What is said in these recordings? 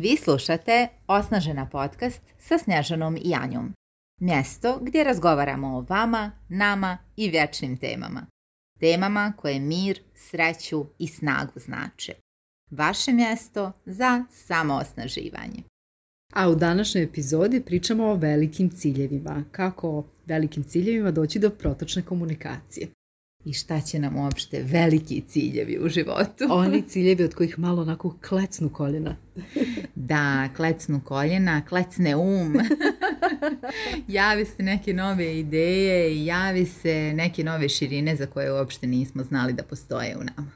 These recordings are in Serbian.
Vi slušate Osnažena podcast sa Snježanom i Janjom. Mjesto gdje razgovaramo o vama, nama i vječnim temama. Temama koje mir, sreću i snagu znače. Vaše mjesto za samoosnaživanje. A u današnjoj epizodi pričamo o velikim ciljevima. Kako velikim ciljevima doći do protočne komunikacije i šta će nam uopšte veliki ciljevi u životu. Oni ciljevi od kojih malo onako klecnu koljena. da, klecnu koljena, klecne um. Javi se neke nove ideje i javi se neke nove širine za koje uopšte nismo znali da postoje u nama.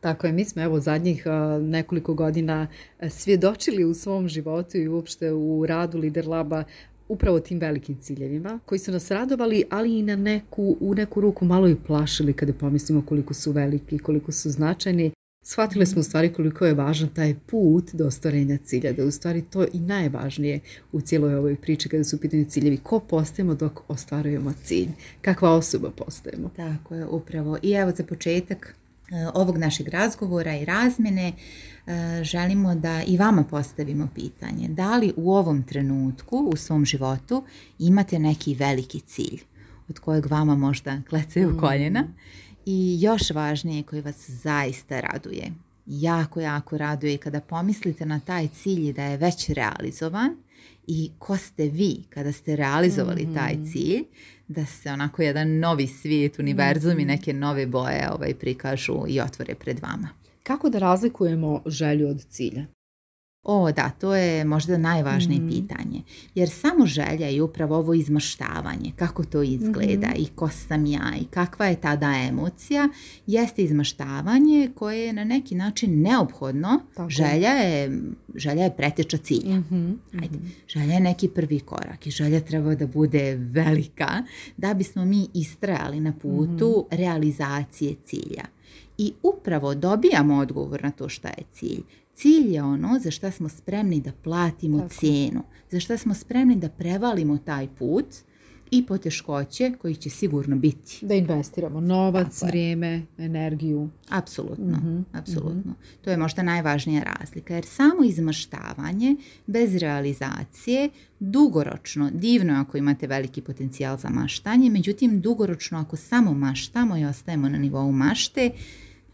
Tako je, mi smo evo zadnjih nekoliko godina e, svjedočili u svom životu i uopšte u radu Lider Laba upravo tim velikim ciljevima koji su nas radovali, ali i na neku, u neku ruku malo i plašili kada pomislimo koliko su veliki, koliko su značajni. Shvatili smo u stvari koliko je važan taj put do ostvarenja cilja, da je u stvari to i najvažnije u cijeloj ovoj priči kada su pitanje ciljevi. Ko postajemo dok ostvarujemo cilj? Kakva osoba postajemo? Tako je, upravo. I evo za početak e, ovog našeg razgovora i razmjene E, želimo da i vama postavimo pitanje. Da li u ovom trenutku, u svom životu, imate neki veliki cilj od kojeg vama možda u mm. koljena i još važnije koji vas zaista raduje. Jako, jako raduje kada pomislite na taj cilj da je već realizovan i ko ste vi kada ste realizovali mhm. taj cilj, da se onako jedan novi svijet, univerzum i mhm. neke nove boje ovaj, prikažu i otvore pred vama. Kako da razlikujemo želju od cilja? O da, to je možda najvažnije mm. pitanje. Jer samo želja i upravo ovo izmaštavanje, kako to izgleda mhm. i ko sam ja i kakva je tada emocija, jeste izmaštavanje koje je na neki način neophodno. Želja je, želja je preteča cilja. Mhm, mhm. Želja je neki prvi korak i želja treba da bude velika da bismo mi istrajali na putu realizacije cilja. I upravo dobijamo odgovor na to šta je cilj. Cilj je ono za šta smo spremni da platimo cijenu, za što smo spremni da prevalimo taj put, i poteškoće koji će sigurno biti. Da investiramo novac, vrijeme, energiju. Apsolutno, mm apsolutno. To je možda najvažnija razlika jer samo izmaštavanje bez realizacije dugoročno, divno ako imate veliki potencijal za maštanje, međutim dugoročno ako samo maštamo i ostajemo na nivou mašte,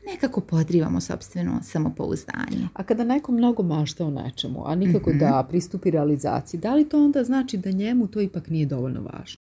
nekako podrivamo sobstveno samopouzdanje. A kada neko mnogo mašta o nečemu, a nikako mhm. da pristupi realizaciji, da li to onda znači da njemu to ipak nije dovoljno važno?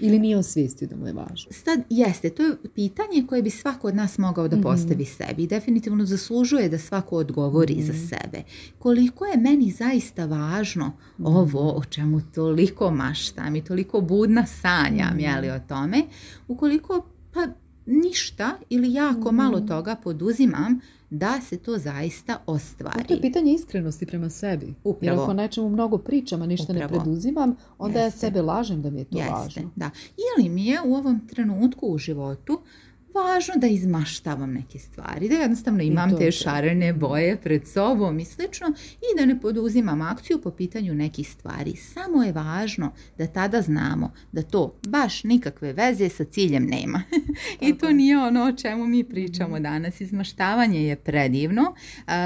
Ili nije osvijestio da mu je važno? Sad jeste, to je pitanje koje bi svako od nas mogao da mhm. postavi mm-hmm. sebi. Definitivno zaslužuje da svako odgovori za mhm. sebe. Koliko je meni zaista važno mhm. ovo o čemu toliko maštam i toliko budna sanjam jeli, o tome, ukoliko pa ništa ili jako malo toga poduzimam da se to zaista ostvari. To je pitanje iskrenosti prema sebi. Jer ako nečemu mnogo pričama, ništa ne preduzimam, onda ja sebe lažem da mi je to važno. Ili mi je u ovom trenutku u životu važno da izmaštavam neke stvari, da jednostavno imam te šarene mhm. boje pred sobom i slično i da ne poduzimam akciju po pitanju nekih stvari. Samo je važno da tada znamo da to baš nikakve veze sa ciljem nema. I to nije ono o čemu mi pričamo mhm. danas. Izmaštavanje je predivno,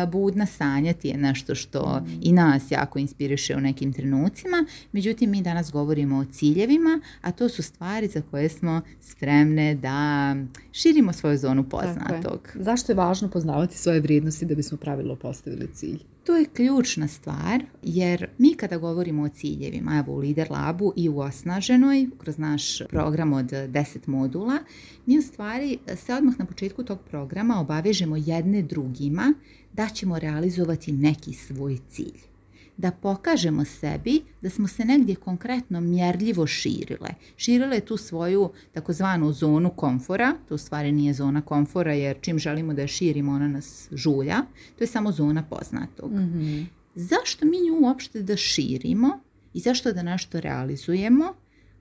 budna sanjati je nešto što mhm. i nas jako inspiriše u nekim trenucima, međutim mi danas govorimo o ciljevima, a to su stvari za koje smo spremne da širimo svoju zonu poznatog. Zašto je važno poznavati svoje vrijednosti da bismo pravilno postavili cilj? To je ključna stvar jer mi kada govorimo o ciljevima, evo u Lider Labu i u Osnaženoj, kroz naš program od 10 modula, mi u stvari se odmah na početku tog programa obavežemo jedne drugima da ćemo realizovati neki svoj cilj da pokažemo sebi da smo se negdje konkretno mjerljivo širile. Širile tu svoju takozvanu zonu komfora, to u stvari nije zona komfora jer čim želimo da je širimo ona nas žulja, to je samo zona poznatog. Mhm. Zašto mi nju uopšte da širimo i zašto da nešto realizujemo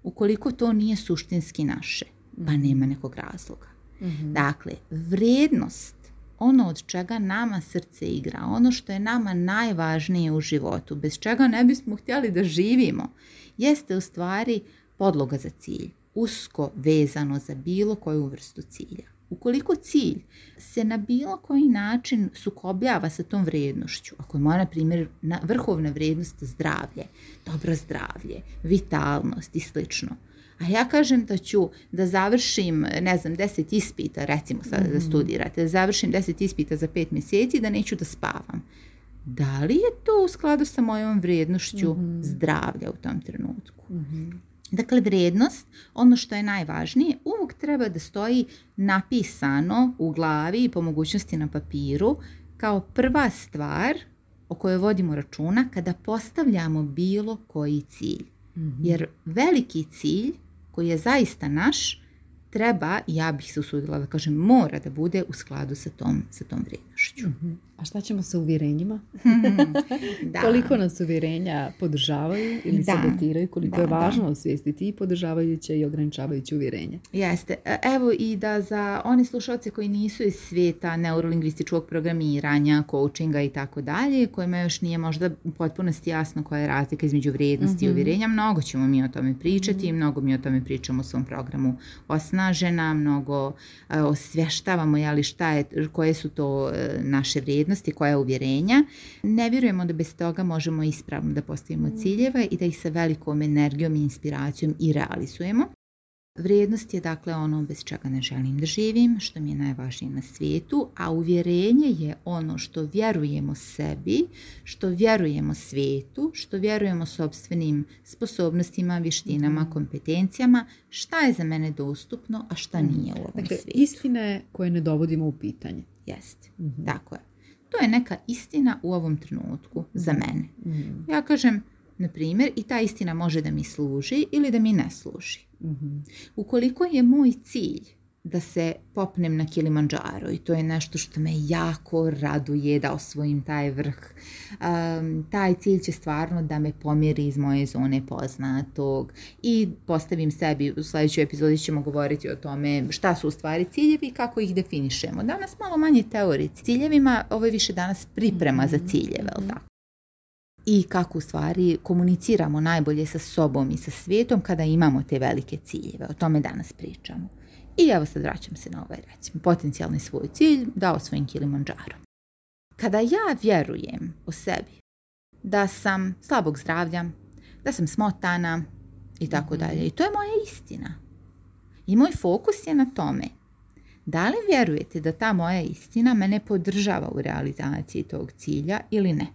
ukoliko to nije suštinski naše? Pa mhm. nema nekog razloga. Mhm. Dakle, vrijednost ono od čega nama srce igra, ono što je nama najvažnije u životu, bez čega ne bismo htjeli da živimo, jeste u stvari podloga za cilj, usko vezano za bilo koju vrstu cilja. Ukoliko cilj se na bilo koji način sukobljava sa tom vrijednošću, ako je moja, na primjer, vrhovna vrijednost zdravlje, dobro zdravlje, vitalnost i slično, a ja kažem da ću da završim, ne znam, deset ispita, recimo sada da mhm. studirate, da završim deset ispita za pet mjeseci da neću da spavam. Da li je to u skladu sa mojom vrijednošću mhm. zdravlja u tom trenutku? mm Dakle, vrijednost, ono što je najvažnije, uvijek treba da stoji napisano u glavi i po mogućnosti na papiru kao prva stvar o kojoj vodimo računa kada postavljamo bilo koji cilj. Mhm. Jer veliki cilj koji je zaista naš, treba, ja bih se usudila da kažem, mora da bude u skladu sa tom, sa tom vrijednošću. Mhm. A šta ćemo sa uvjerenjima? da. koliko nas uvjerenja podržavaju ili da. sabotiraju, koliko je važno osvijestiti i podržavajuće i ograničavajuće uvjerenje. Jeste. E, evo i da za one slušalce koji nisu iz svijeta neurolingvističkog programiranja, coachinga i tako dalje, kojima još nije možda u potpunosti jasno koja je razlika između vrijednosti i mhm. uvjerenja, mnogo ćemo mi o tome pričati, i mhm. mnogo mi o tome pričamo u svom programu Osnažena, mnogo e, osvještavamo jeli, šta je, koje su to e, naše vrijednosti vrednosti, koja je uvjerenja. Ne vjerujemo da bez toga možemo ispravno da postavimo mm. ciljeve i da ih sa velikom energijom i inspiracijom i realizujemo. Vrijednost je dakle ono bez čega ne želim da živim, što mi je najvažnije na svijetu, a uvjerenje je ono što vjerujemo sebi, što vjerujemo svijetu, što vjerujemo sobstvenim sposobnostima, vještinama, mm. kompetencijama, šta je za mene dostupno, a šta mm. nije u ovom dakle, svijetu. Istina koje ne dovodimo u pitanje. Jeste, mhm. tako je to je neka istina u ovom trenutku za mm. mene. Mm. Ja kažem, na primjer, i ta istina može da mi služi ili da mi ne služi. Mm-hmm. Ukoliko je moj cilj da se popnem na Kilimanjaro i to je nešto što me jako raduje da osvojim taj vrh. Um, taj cilj će stvarno da me pomiri iz moje zone poznatog i postavim sebi, u sljedećoj epizodi ćemo govoriti o tome šta su u stvari ciljevi i kako ih definišemo. Danas malo manje teorije ciljevima, ovo je više danas priprema za ciljeve, i kako u stvari komuniciramo najbolje sa sobom i sa svijetom kada imamo te velike ciljeve. O tome danas pričamo. I evo sad vraćam se na ovaj recimo potencijalni svoj cilj da osvojim Kilimanjaro. Kada ja vjerujem o sebi da sam slabog zdravlja, da sam smotana i tako mhm. dalje. I to je moja istina. I moj fokus je na tome. Da li vjerujete da ta moja istina mene podržava u realizaciji tog cilja ili ne?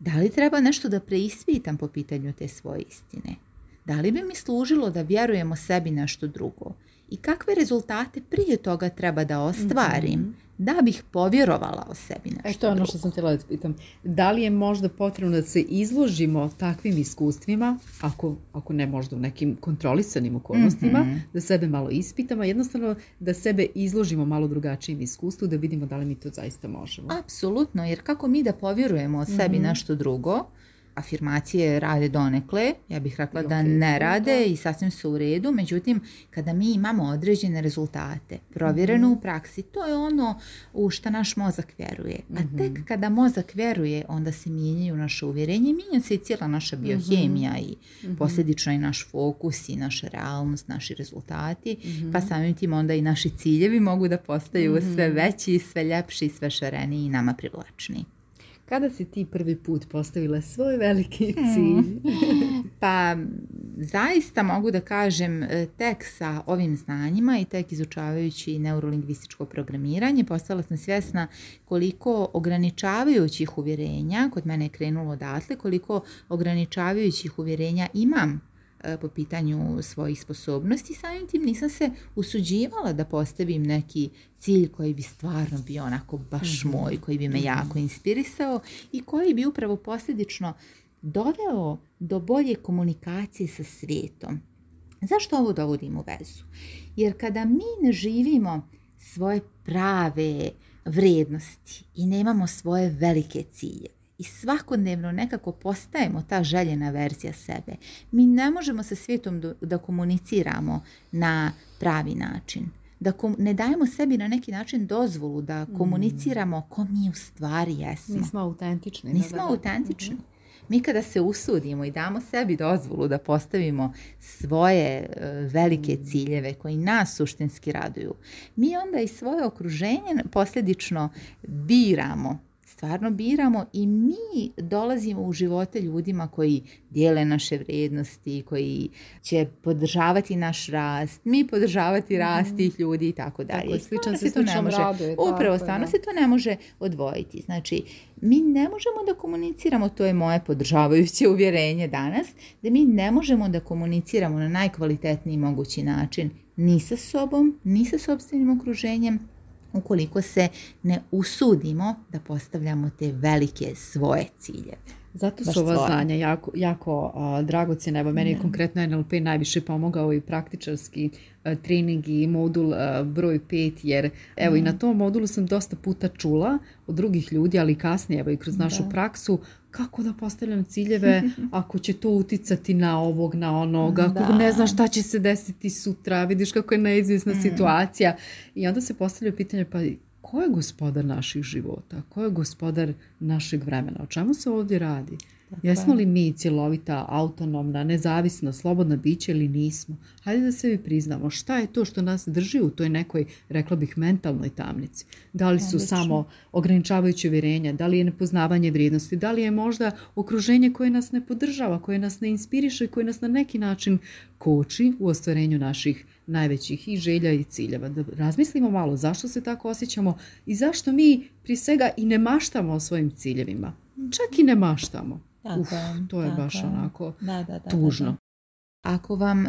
Da li treba nešto da preispitam po pitanju te svoje istine? Da li bi mi služilo da vjerujemo sebi nešto drugo? i kakve rezultate prije toga treba da ostvarim mhm. da bih povjerovala o sebi nešto e to je ono što sam htjela da pitam. Da li je možda potrebno da se izložimo takvim iskustvima, ako, ako ne možda u nekim kontrolisanim okolnostima, mhm. da sebe malo ispitamo, jednostavno da sebe izložimo malo drugačijim iskustvu, da vidimo da li mi to zaista možemo. Apsolutno, jer kako mi da povjerujemo o sebi mm nešto drugo, afirmacije rade donekle, ja bih rekla da ne rade i sasvim su u redu, međutim kada mi imamo određene rezultate, provjereno mhm. u praksi, to je ono u što naš mozak vjeruje. A mhm. tek kada mozak vjeruje, onda se mijenjaju naše uvjerenje, mijenja se i cijela naša mhm. biohemija i posljedično i naš fokus i naša realnost, naši rezultati, pa samim tim onda i naši ciljevi mogu da postaju sve veći, sve ljepši, sve šareniji i nama privlačniji. Kada si ti prvi put postavila svoj veliki hmm. cilj? pa zaista mogu da kažem e, tek sa ovim znanjima i tek izučavajući neurolingvističko programiranje postala sam svjesna koliko ograničavajućih uvjerenja, kod mene je krenulo odatle, koliko ograničavajućih uvjerenja imam E, po pitanju svojih sposobnosti, samim tim nisam se usuđivala da postavim neki cilj koji bi stvarno bio onako baš mhm. moj, koji bi me mhm. jako inspirisao i koji bi upravo posljedično doveo do bolje komunikacije sa svijetom. Zašto ovo dovodim u vezu? Jer kada mi ne živimo svoje prave vrednosti i nemamo svoje velike cilje, i svakodnevno nekako postajemo ta željena verzija sebe. Mi ne možemo sa svijetom da komuniciramo na pravi način. Da ne dajemo sebi na neki način dozvolu da mm. komuniciramo ko mi u stvari jesmo. Nismo autentični. Nismo autentični. Mhm. Mi kada se usudimo i damo sebi dozvolu da postavimo svoje e, velike mm. ciljeve koji nas suštinski raduju, mi onda i svoje okruženje posljedično biramo stvarno biramo i mi dolazimo u živote ljudima koji dijele naše vrijednosti, koji će podržavati naš rast, mi podržavati mhm. rast tih ljudi i tako dalje. Sličan se to ne može, upravo stvarno se to ne može odvojiti. Znači, mi ne možemo da komuniciramo, to je moje podržavajuće uvjerenje danas, da mi ne možemo da komuniciramo na najkvalitetniji mogući način ni sa sobom, ni sa sobstvenim okruženjem, ukoliko se ne usudimo da postavljamo te velike svoje ciljeve. Zato su ova znanja jako, jako dragocjena. Evo, meni je konkretno NLP najviše pomogao i praktičarski e, trening i modul e, broj pet, jer evo i na mm. tom modulu sam dosta puta čula od drugih ljudi, ali kasnije evo i kroz našu praksu, kako da postavljam ciljeve ako će to uticati na ovog, na onoga, mm, da. ne znaš šta će se desiti sutra, vidiš kako je neizvjesna mm. situacija. I onda se postavlja pitanje, pa ko je gospodar naših života, ko je gospodar našeg vremena, o čemu se ovdje radi. Jesmo li mi cjelovita, autonomna, nezavisna, slobodna biće ili nismo? Hajde da sebi priznamo šta je to što nas drži u toj nekoj, rekla bih, mentalnoj tamnici. Da li su samo ograničavajuće vjerenja, da li je nepoznavanje vrijednosti, da li je možda okruženje koje nas ne podržava, koje nas ne inspiriše, koje nas na neki način koči u ostvarenju naših najvećih i želja i ciljeva. Da razmislimo malo zašto se tako osjećamo i zašto mi pri svega i ne maštamo o svojim ciljevima. Čak i ne maštamo. Uf, to je baš onako tužno. Ako vam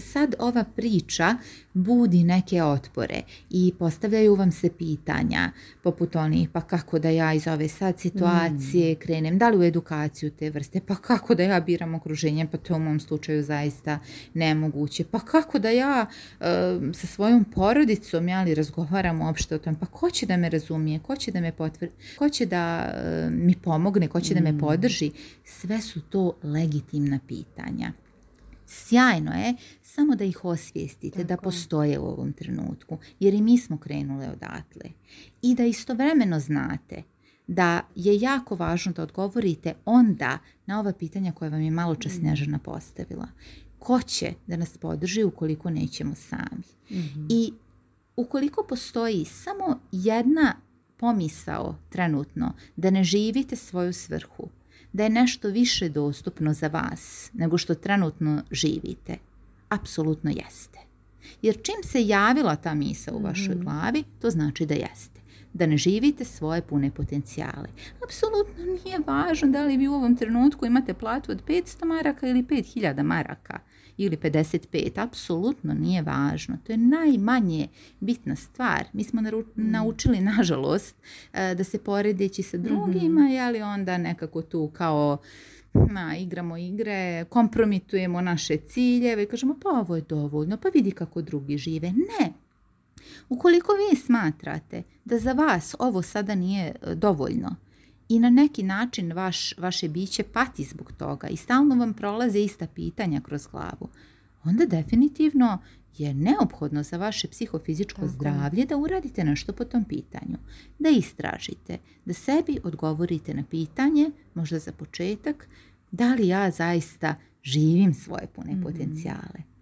sad ova priča budi neke otpore i postavljaju vam se pitanja poput onih pa kako da ja iz ove sad situacije mm. krenem, da li u edukaciju te vrste, pa kako da ja biram okruženje, pa to u mom slučaju zaista nemoguće, pa kako da ja e, sa svojom porodicom ja li razgovaram uopšte o tom, pa ko će da me razumije, ko će da me potvrdi, ko će da e, mi pomogne, ko će da me mm. podrži, sve su to legitimna pitanja. Sjajno je, samo da ih osvijestite da postoje u ovom trenutku, jer i mi smo krenule odatle. I da istovremeno znate da je jako važno da odgovorite onda na ova pitanja koja vam je malo čas mhm. postavila. Ko će da nas podrži ukoliko nećemo sami? Mhm. I ukoliko postoji samo jedna pomisao trenutno da ne živite svoju svrhu, da je nešto više dostupno za vas nego što trenutno živite? Apsolutno jeste. Jer čim se javila ta misa u vašoj mhm. glavi, to znači da jeste da ne živite svoje pune potencijale. Apsolutno nije važno da li vi u ovom trenutku imate platu od 500 maraka ili 5000 maraka ili 55, apsolutno nije važno. To je najmanje bitna stvar. Mi smo mm. naučili, nažalost, e, da se poredeći sa drugima, ali mm-hmm. onda nekako tu kao na, igramo igre, kompromitujemo naše ciljeve i kažemo pa ovo je dovoljno, pa vidi kako drugi žive. Ne, Ukoliko vi smatrate da za vas ovo sada nije e, dovoljno i na neki način vaš, vaše biće pati zbog toga i stalno vam prolaze ista pitanja kroz glavu, onda definitivno je neophodno za vaše psihofizičko zdravlje da uradite nešto po tom pitanju, da istražite, da sebi odgovorite na pitanje, možda za početak, da li ja zaista živim svoje pune mhm. potencijale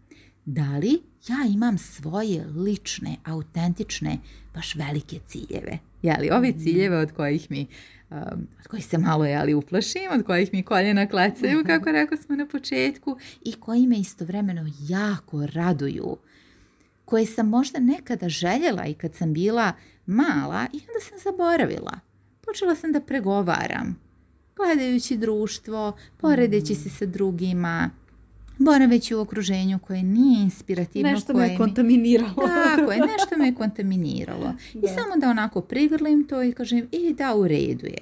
da li ja imam svoje lične, autentične, baš velike ciljeve. Jeli, ove mm. ciljeve od kojih mi um, od kojih se malo jeli, uplašim, od kojih mi koljena klecaju, mhm. kako rekao smo na početku, i koji me istovremeno jako raduju, koje sam možda nekada željela i kad sam bila mala i onda sam zaboravila. Počela sam da pregovaram, gledajući društvo, poredeći mm. se sa drugima, boraveći u okruženju koje nije inspirativno. Nešto koje me je kontaminiralo. Tako je, nešto me je kontaminiralo. I samo da onako prigrlim to i kažem, i da, u redu je.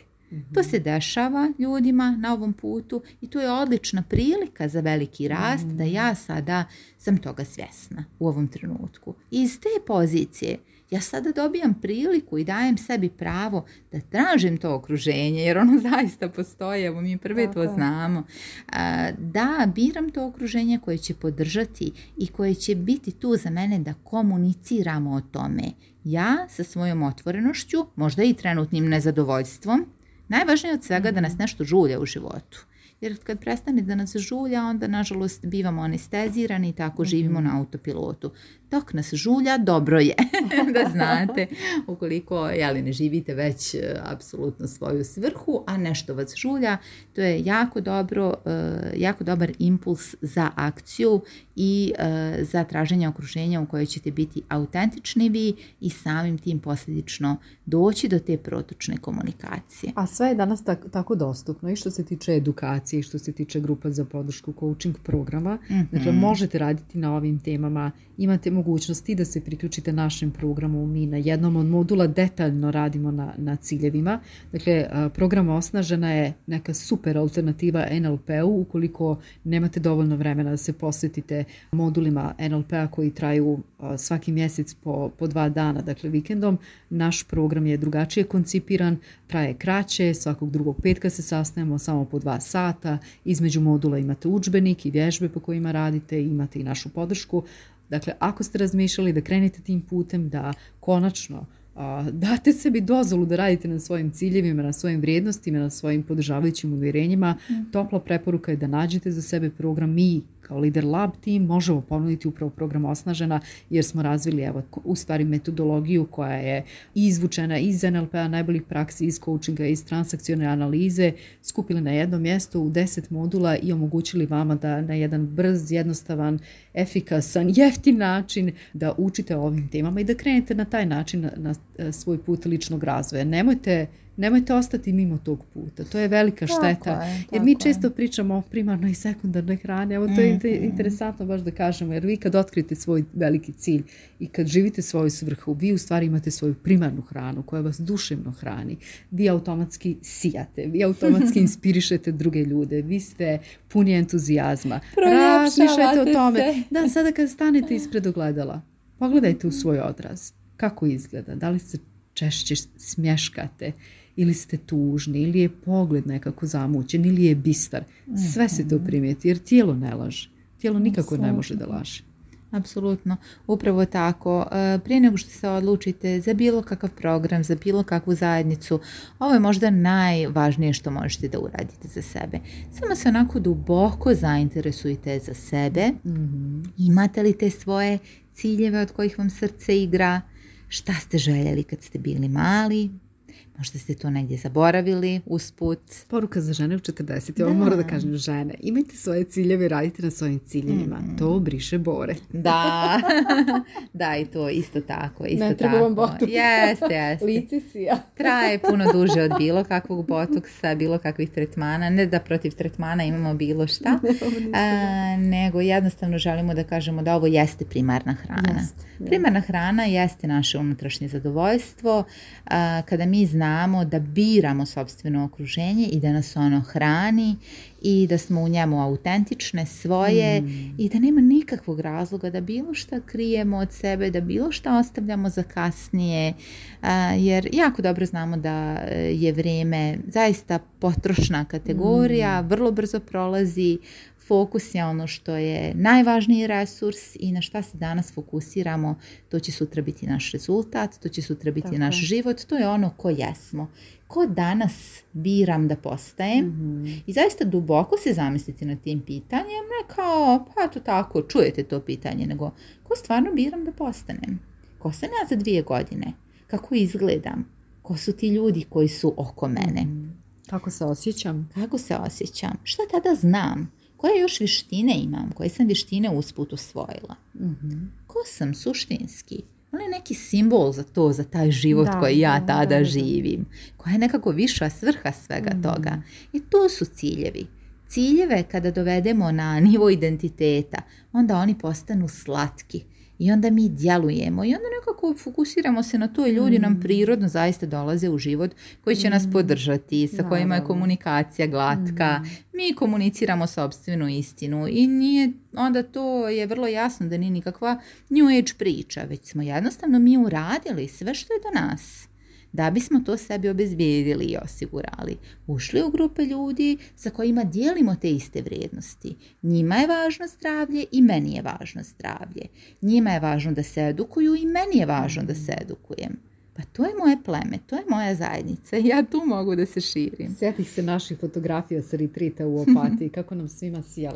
To mhm. se dešava ljudima na ovom putu i to je odlična prilika za veliki rast da mhm. ja sada sam toga svjesna u ovom trenutku. I iz te pozicije ja sada dobijam priliku i dajem sebi pravo da tražim to okruženje, jer ono zaista postoje, evo mi prve to znamo, da biram to okruženje koje će podržati i koje će biti tu za mene da komuniciramo o tome. Ja sa svojom otvorenošću, možda i trenutnim nezadovoljstvom, najvažnije od svega da nas mhm. nešto žulja u životu jer kad prestane da nas žulja, onda nažalost bivamo anestezirani i tako živimo mhm. na autopilotu. Dok nas žulja, dobro je da znate ukoliko jeli, ne živite već e, apsolutno svoju svrhu, a nešto vas žulja, to je jako dobro, e, jako dobar impuls za akciju i e, za traženje okruženja u kojoj ćete biti autentični vi i samim tim posljedično doći do te protočne komunikacije. A sve je danas tako dostupno i što se tiče edukacije edukacije što se tiče grupa za podršku coaching programa. Mhm. Dakle, možete raditi na ovim temama, imate mogućnosti da se priključite našem programu. Mi na jednom od modula detaljno radimo na, na ciljevima. Dakle, e, program Osnažena je neka super alternativa NLP-u ukoliko nemate dovoljno vremena da se posjetite modulima NLP-a koji traju e, svaki mjesec po, po dva dana, dakle vikendom. Naš program je drugačije koncipiran, traje kraće, svakog drugog petka se sastajemo samo po dva sata, između modula imate udžbenik i vježbe po kojima radite, imate i našu podršku. Dakle, ako ste razmišljali da krenete tim putem, da konačno date sebi dozvolu da radite na svojim ciljevima, na svojim vrijednostima, na svojim podržavajućim uvjerenjima, mhm. topla preporuka je da nađete za sebe program Mi kao lider lab tim možemo ponuditi upravo program Osnažena jer smo razvili evo, u stvari metodologiju koja je izvučena iz NLP-a, najboljih praksi, iz coachinga, iz transakcione analize, skupili na jedno mjesto u 10 modula i omogućili vama da na jedan brz, jednostavan, efikasan, jeftin način da učite o ovim temama i da krenete na taj način na e, svoj put ličnog razvoja. Nemojte nemojte ostati mimo tog puta. To je velika šteta. jer mi često pričamo o primarnoj i sekundarnoj hrani. Evo to je mhm. interesantno baš da kažemo. Jer vi kad otkrijete svoj veliki cilj i kad živite svoju svrhu, vi u stvari imate svoju primarnu hranu koja vas duševno hrani. Vi automatski sijate. Vi automatski inspirišete druge ljude. Vi ste puni entuzijazma. Razmišljajte o tome. Da, sada kad stanete ispred ogledala, pogledajte u mhm. svoj odraz. Kako izgleda? Da li se češće smješkate? ili ste tužni, ili je pogled nekako zamućen, ili je bistar. Sve se to mhm. primijeti jer tijelo ne laže. Tijelo nikako ne može da laže. Apsolutno, upravo tako. E, prije nego što se odlučite za bilo kakav program, za bilo kakvu zajednicu, ovo je možda najvažnije što možete da uradite za sebe. Samo se onako duboko zainteresujte za sebe. Mhm. Imate li te svoje ciljeve od kojih vam srce igra? Šta ste željeli kad ste bili mali? Možda ste to negdje zaboravili usput. Poruka za žene u 40. Ovo mora da kažem žene. Imajte svoje ciljeve, radite na svojim ciljevima. To briše bore. Da. da, i to isto tako. Isto ne treba vam Jeste, Lici si ja. Traje puno duže od bilo kakvog botoksa, bilo kakvih tretmana. Ne da protiv tretmana imamo bilo šta. nego jednostavno želimo da kažemo da ovo jeste primarna hrana. primarna hrana jeste naše unutrašnje zadovoljstvo. kada mi znamo znamo da biramo sobstveno okruženje i da nas ono hrani i da smo u njemu autentične, svoje mm. i da nema nikakvog razloga da bilo šta krijemo od sebe, da bilo šta ostavljamo za kasnije, jer jako dobro znamo da e, je vreme zaista potrošna kategorija, mm. vrlo brzo prolazi, Fokus je ono što je najvažniji resurs i na šta se danas fokusiramo, to će sutra biti naš rezultat, to će sutra biti naš život, to je ono ko jesmo. Ko danas biram da postajem mhm. i zaista duboko se zamisliti na tim pitanjem, ne kao pa to tako, čujete to pitanje, nego ko stvarno biram da postanem? Ko sam ja za dvije godine? Kako izgledam? Ko su ti ljudi koji su oko mene? Mhm. Kako se osjećam? Kako se osjećam? Šta tada znam? Koje još vištine imam? Koje sam vištine usput usvojila? mm Ko sam suštinski? On je neki simbol za to, za taj život koji ja tada živim. Koja je nekako viša svrha svega mhm. toga. I to su ciljevi. Ciljeve kada dovedemo na nivo identiteta, onda oni postanu slatki i onda mi djelujemo i onda nekako fokusiramo se na to i ljudi nam mm. prirodno zaista dolaze u život koji će nas mm. podržati, sa kojima je komunikacija glatka. Mm. Mi komuniciramo sobstvenu istinu i nije, onda to je vrlo jasno da nije nikakva new age priča, već smo jednostavno mi uradili sve što je do nas. Da bismo to sebi obezbijedili i osigurali, ušli u grupe ljudi sa kojima dijelimo te iste vrijednosti. Njima je važno zdravlje i meni je važno zdravlje. Njima je važno da se edukuju i meni je važno da se edukujem pa to je moje pleme, to je moja zajednica, ja tu mogu da se širim. Sjetih se naših fotografija sa retrita u opati, kako nam svima sija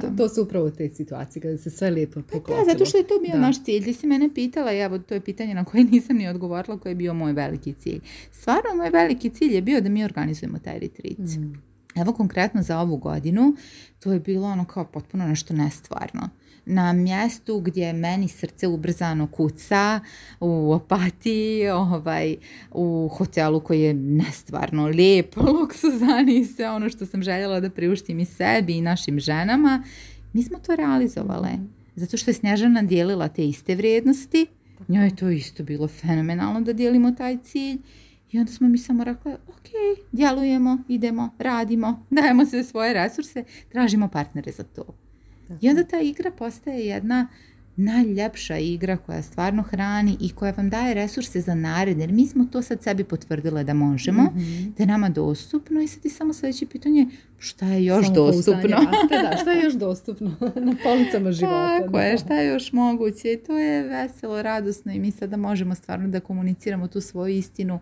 To, to, su upravo te situacije kada se sve lijepo pa poklopilo. zato što je to bio naš cilj. Ti si mene pitala, evo to je pitanje na koje nisam ni odgovorila, koji je bio moj veliki cilj. Stvarno, moj veliki cilj je bio da mi organizujemo taj retrit. Mm. Evo konkretno za ovu godinu, to je bilo ono kao potpuno nešto nestvarno na mjestu gdje meni srce ubrzano kuca u opatiji, ovaj, u hotelu koji je nestvarno lijep, luksuzan i sve ono što sam željela da priuštim i sebi i našim ženama. Mi smo to realizovali. Zato što je Snježana dijelila te iste vrijednosti, njoj je to isto bilo fenomenalno da dijelimo taj cilj. I onda smo mi samo rekli, ok, djelujemo, idemo, radimo, dajemo sve svoje resurse, tražimo partnere za to. I onda ta igra postaje jedna najljepša igra koja stvarno hrani i koja vam daje resurse za naredne. Jer mi smo to sad sebi potvrdile da možemo, mhm. da je nama dostupno i sad je samo sljedeće pitanje šta je još dostupno. da, šta je još dostupno na policama života. Tako šta je još moguće. I to je veselo, radosno i mi sada možemo stvarno da komuniciramo tu svoju istinu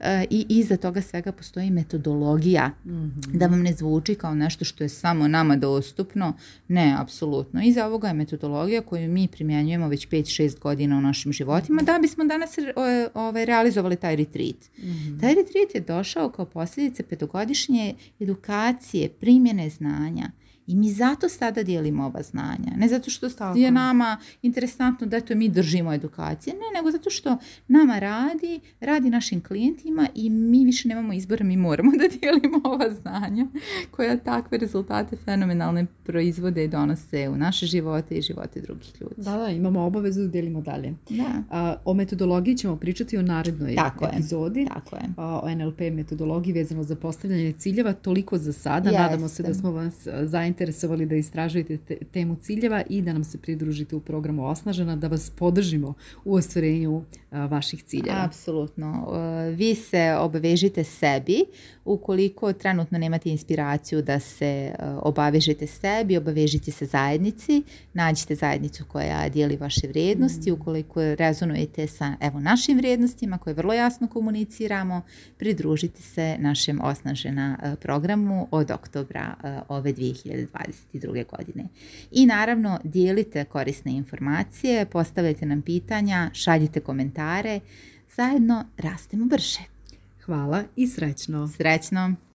eh, i iza toga svega postoji metodologija. Mhm. Da vam ne zvuči kao nešto što je samo nama dostupno. Ne, apsolutno. Iza ovoga je metodologija koju mi primjenjujemo već 5-6 godina u našim životima da bismo danas eh, ovaj, realizovali taj retreat. Mhm. Taj retreat je došao kao posljedice petogodišnje edukacije primjene znanja i mi zato sada dijelimo ova znanja. Ne zato što Tako. je nama interesantno da to mi držimo edukacije, ne, nego zato što nama radi, radi našim klijentima i mi više nemamo izbora, mi moramo da dijelimo ova znanja koja takve rezultate fenomenalne proizvode i donose u naše živote i živote drugih ljudi. Da, da, imamo obavezu da dijelimo dalje. Da. A, o metodologiji ćemo pričati u narednoj Tako epizodi. Je. Tako je. o NLP metodologiji vezano za postavljanje ciljeva. Toliko za sada. Nadamo se da smo vas zainteresili zainteresovali da istražujete temu ciljeva i da nam se pridružite u programu Osnažena, da vas podržimo u ostvarenju vaših ciljeva. Apsolutno. E, vi se obavežite sebi. Ukoliko trenutno nemate inspiraciju da se e, obavežete sebi, obavežite se zajednici, nađite zajednicu koja dijeli vaše vrijednosti. Mm. Ukoliko rezonujete sa evo, našim vrijednostima koje vrlo jasno komuniciramo, pridružite se našem Osnažena e, programu od oktobra ove 2000. 2022. godine. I naravno dijelite korisne informacije, postavljajte nam pitanja, šaljite komentare, zajedno rastemo brže. Hvala i srećno. Srećno.